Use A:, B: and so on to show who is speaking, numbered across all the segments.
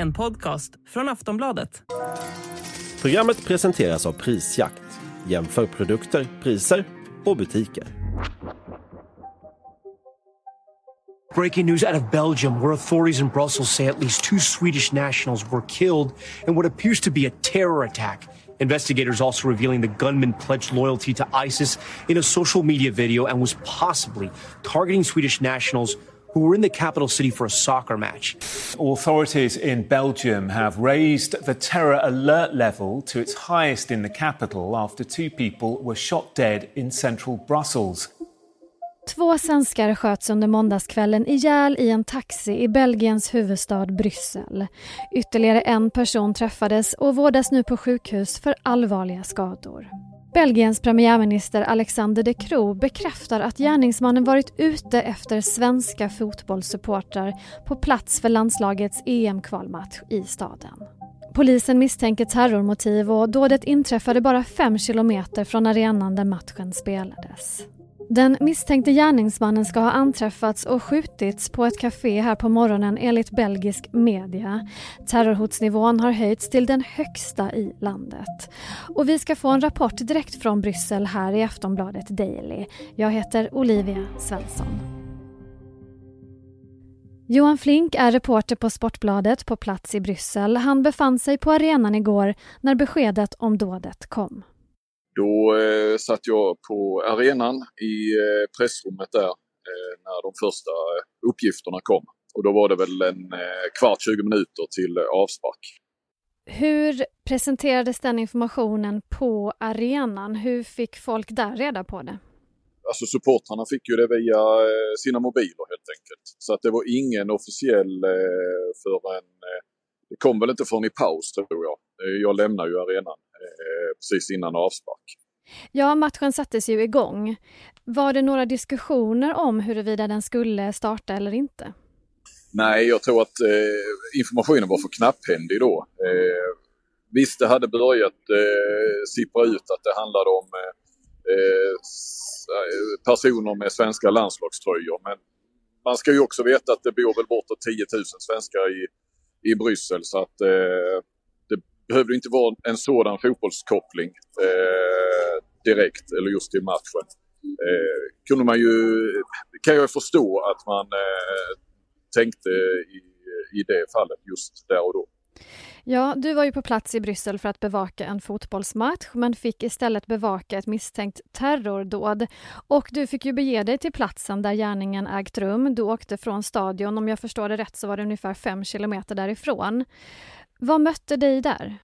A: En podcast från Aftonbladet.
B: Programmet presenteras av Prisjakt. Jämför produkter, priser och butiker.
C: Breaking news out of Belgium, where authorities in Brussels say at least two Swedish nationals were killed in what appears to be a terror attack. Investigators also revealing the gunman pledged loyalty to ISIS in a social media video and was possibly targeting Swedish nationals who were in the capital city for a soccer match.
D: Authorities in Belgium have raised the terror alert level to its highest in the capital after two people were shot dead in central Brussels.
E: Två svenskar sköts under måndagskvällen ihjäl i en taxi i Belgiens huvudstad Bryssel. Ytterligare en person träffades och vårdas nu på sjukhus för allvarliga skador. Belgiens premiärminister Alexander De Croo bekräftar att gärningsmannen varit ute efter svenska fotbollssupportrar på plats för landslagets EM-kvalmatch i staden. Polisen misstänker terrormotiv och dådet inträffade bara fem kilometer från arenan där matchen spelades. Den misstänkte gärningsmannen ska ha anträffats och skjutits på ett café här på morgonen enligt belgisk media. Terrorhotsnivån har höjts till den högsta i landet. Och vi ska få en rapport direkt från Bryssel här i Aftonbladet Daily. Jag heter Olivia Svensson. Johan Flink är reporter på Sportbladet på plats i Bryssel. Han befann sig på arenan igår när beskedet om dådet kom.
F: Då eh, satt jag på arenan i eh, pressrummet där eh, när de första uppgifterna kom. Och då var det väl en eh, kvart, 20 minuter till avspark.
E: Hur presenterades den informationen på arenan? Hur fick folk där reda på det?
F: Alltså supportrarna fick ju det via eh, sina mobiler helt enkelt. Så att det var ingen officiell eh, förrän, eh, det kom väl inte förrän i paus tror jag. Eh, jag lämnar ju arenan eh, precis innan avspark.
E: Ja, matchen sattes ju igång. Var det några diskussioner om huruvida den skulle starta eller inte?
F: Nej, jag tror att eh, informationen var för knapphändig då. Eh, visst, det hade börjat eh, sippra ut att det handlade om eh, eh, personer med svenska landslagströjor. Men man ska ju också veta att det bor väl bortåt 10 000 svenskar i, i Bryssel så att eh, behövde inte vara en sådan fotbollskoppling eh, direkt eller just till matchen. Eh, kunde man ju, kan jag förstå att man eh, tänkte i, i det fallet just där och då.
E: Ja, du var ju på plats i Bryssel för att bevaka en fotbollsmatch men fick istället bevaka ett misstänkt terrordåd. Och du fick ju bege dig till platsen där gärningen ägt rum. Du åkte från stadion, om jag förstår det rätt så var det ungefär fem kilometer därifrån. Vad mötte dig där?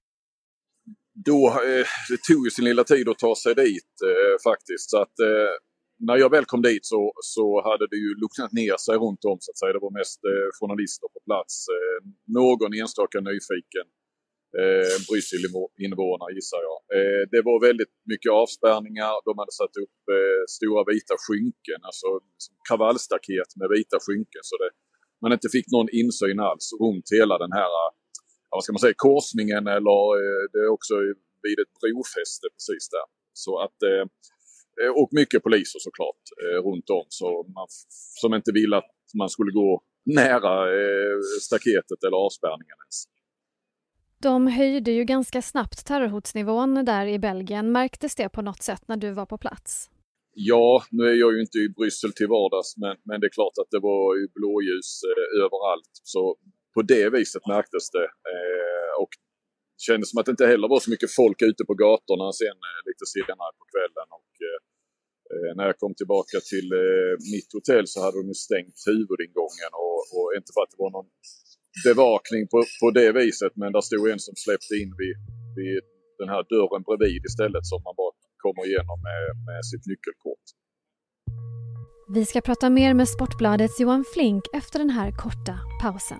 F: Då, eh, det tog ju sin lilla tid att ta sig dit eh, faktiskt. Så att, eh, när jag väl kom dit så, så hade det ju lucknat ner sig runt om så att säga. Det var mest eh, journalister på plats. Eh, någon enstaka nyfiken eh, Bryssel-invånare gissar jag. Eh, det var väldigt mycket avspärrningar. De hade satt upp eh, stora vita skynken, alltså liksom kravallstaket med vita skynken så det, man inte fick någon insyn alls runt hela den här vad ska man säga, korsningen eller eh, det är också vid ett brofäste precis där. Så att eh, och mycket poliser såklart eh, runt om så man, som inte ville att man skulle gå nära staketet eller avspärrningen ens.
E: De höjde ju ganska snabbt terrorhotsnivån där i Belgien. Märktes det på något sätt när du var på plats?
F: Ja, nu är jag ju inte i Bryssel till vardags men, men det är klart att det var ju blåljus eh, överallt. Så på det viset märktes det. Eh, och det kändes som att det inte heller var så mycket folk ute på gatorna sen eh, lite senare på kvällen. Och, eh, eh när jag kom tillbaka till eh, mitt hotell så hade de stängt huvudingången och, och inte för att det var någon bevakning på, på det viset men där stod en som släppte in vid, vid den här dörren bredvid istället som man bara kommer igenom med, med sitt nyckelkort.
E: Vi ska prata mer med Sportbladets Johan Flink efter den här korta pausen.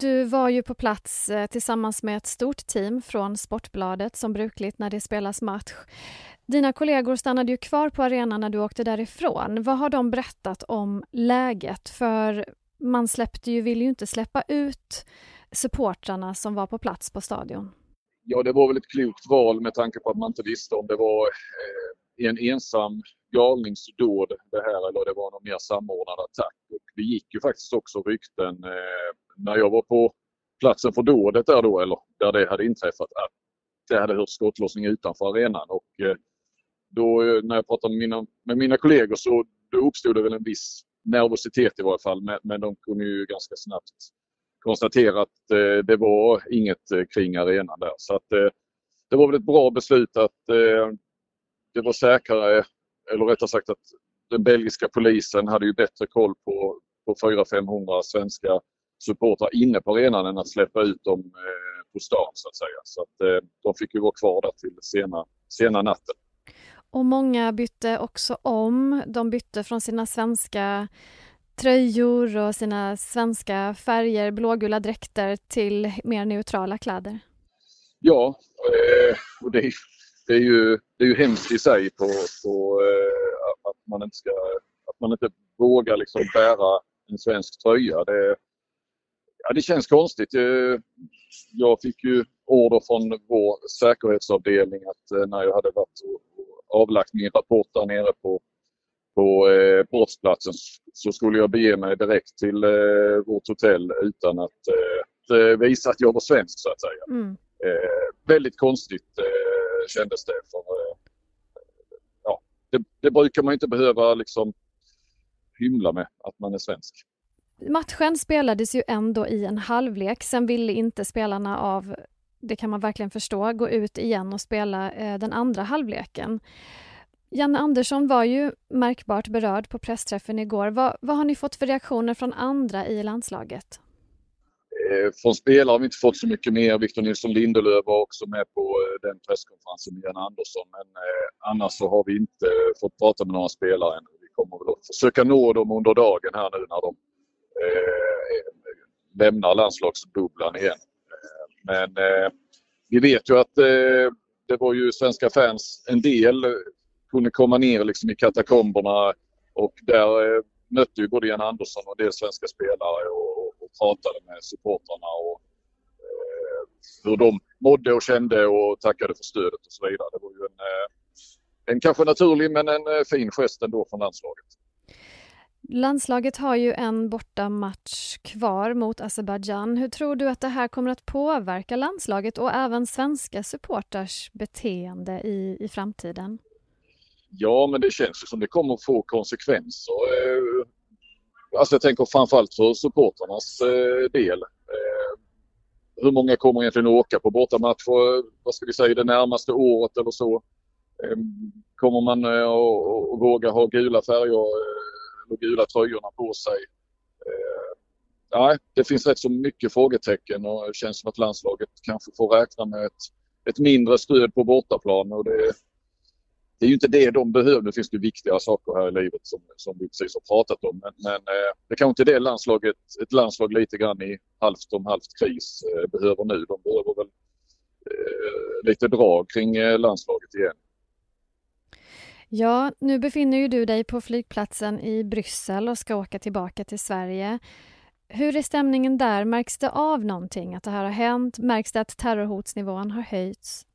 E: Du var ju på plats eh, tillsammans med ett stort team från Sportbladet som brukligt när det spelas match. Dina kollegor stannade ju kvar på arenan när du åkte därifrån. Vad har de berättat om läget? För man släppte ju, ville ju inte släppa ut supportrarna som var på plats på stadion.
F: Ja, det var väl ett klokt val med tanke på att man inte visste om det var eh, en ensam galningsdåd det här eller det var någon mer samordnad attack. Och det gick ju faktiskt också rykten eh, när jag var på platsen för dådet där då, eller där det hade inträffat, att det hade hört skottlossning utanför arenan. Och eh, då eh, när jag pratade med mina, med mina kollegor så då uppstod det väl en viss nervositet i varje fall. Men, men de kunde ju ganska snabbt konstatera att eh, det var inget eh, kring arenan där. Så att, eh, det var väl ett bra beslut att eh, det var säkrare, eller rättare sagt att den belgiska polisen hade ju bättre koll på, på 400-500 svenska supportrar inne på arenan än att släppa ut dem eh, på stan så att säga. Så att eh, de fick ju vara kvar där till sena, sena natten.
E: Och många bytte också om. De bytte från sina svenska tröjor och sina svenska färger, blågula dräkter till mer neutrala kläder.
F: Ja, eh, och det det är, ju, det är ju hemskt i sig på, på eh, att, man inte ska, att man inte vågar liksom bära en svensk tröja. Det, ja, det känns konstigt. Eh, jag fick ju order från vår säkerhetsavdelning att när jag hade varit och avlagt min rapport där nere på på eh, brottsplatsen så skulle jag bege mig direkt till eh, vårt hotell utan att eh, visa att jag var svensk så att säga. Mm. Eh, väldigt konstigt eh, kändes det. För, eh, ja, det, det, brukar man inte behöva liksom hymla med att man är svensk.
E: Matchen spelades ju ändå i en halvlek. Sen ville inte spelarna av, det kan man verkligen förstå, gå ut igen och spela eh, den andra halvleken. Janne Andersson var ju märkbart berörd på pressträffen igår. Vad, vad har ni fått för reaktioner från andra i landslaget?
F: Eh, från spelare har vi inte fått så mycket mer. Victor Nilsson Lindelöf var också med på eh, den presskonferensen med Janne Andersson. Men eh, annars så har vi inte eh, fått prata med några spelare än. Vi kommer väl att försöka nå dem under dagen här nu när de eh, lämnar landslagsbubblan igen. Eh, men eh, vi vet ju att eh, det var ju svenska fans, en del kunde komma ner liksom i katakomberna och där eh, mötte ju både Jan Andersson och del svenska spelare och pratade med supportrarna och eh, hur de mådde och kände och tackade för stödet och så vidare. Det var ju en, eh, en kanske naturlig men en eh, fin gest ändå från landslaget.
E: Landslaget har ju en bortamatch kvar mot Azerbajdzjan. Hur tror du att det här kommer att påverka landslaget och även svenska supporters beteende i, i framtiden?
F: Ja, men det känns ju som det kommer att få konsekvenser. Alltså jag tänker framförallt för supportrarnas eh, del. Eh, hur många kommer egentligen att åka på bortamatcher, vad ska vi säga, det närmaste året eller så? Ehm, kommer man eh, att våga ha gula färger eh, och gula tröjorna på sig? Eh, nej, det finns rätt så mycket frågetecken och det känns som att landslaget kanske får räkna med ett, ett mindre stöd på bortaplan och det, det är ju inte det de behöver. Det finns ju viktiga saker här i livet som, som vi precis har pratat om. Men, men eh, det kanske inte är det landslaget, ett landslag lite grann i halvt om halvt kris eh, behöver nu. De behöver väl eh, lite drag kring eh, landslaget igen.
E: Ja, nu befinner ju du dig på flygplatsen i Bryssel och ska åka tillbaka till Sverige. Hur är stämningen där? Märks det av någonting, att det här har hänt? Märks det att terrorhotsnivån har höjts?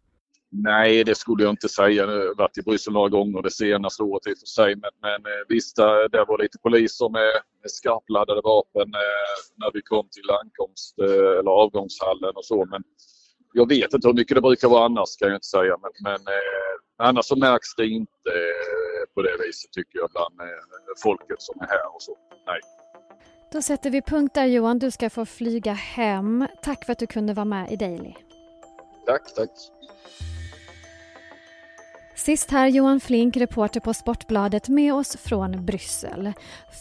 F: Nej, det skulle jag inte säga. Jag har varit i Bryssel några gånger det senaste året i och för sig. Men, men eh, visst, det var lite poliser med, med skarpladdade vapen eh, när vi kom till ankomst eh, eller avgångshallen och så. Men jag vet inte hur mycket det brukar vara annars kan jag inte säga. Men, men annars så märks det inte på det viset tycker jag bland folket som är här och så. Nej.
E: Då sätter vi punkt där Johan. Du ska få flyga hem. Tack för att du kunde vara med i Daily.
F: Tack, tack.
E: Sist här Johan Flink, reporter på Sportbladet med oss från Bryssel.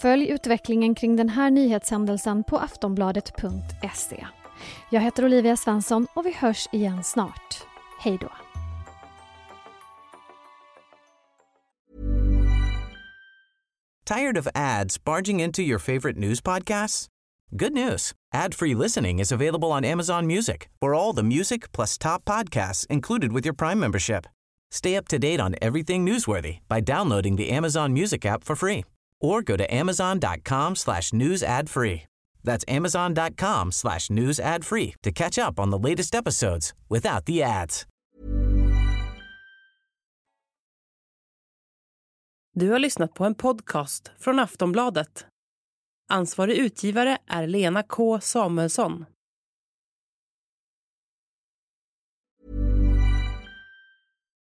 E: Följ utvecklingen kring den här nyhetshändelsen på aftonbladet.se. Jag heter Olivia Svensson och vi hörs igen snart. Hej då!
G: Tired of ads barging into your favorite news podcasts? Good news. Ad-free listening is available on Amazon Music for all the music plus top podcasts included with your Prime membership. Stay up to date on everything newsworthy by downloading the Amazon Music app for free or go to amazon.com slash news ad free. That's amazon.com slash news ad free to catch up on the latest episodes without the ads.
A: Du har lyssnat på en podcast från Aftonbladet. Ansvarig utgivare är Lena K Samuelsson.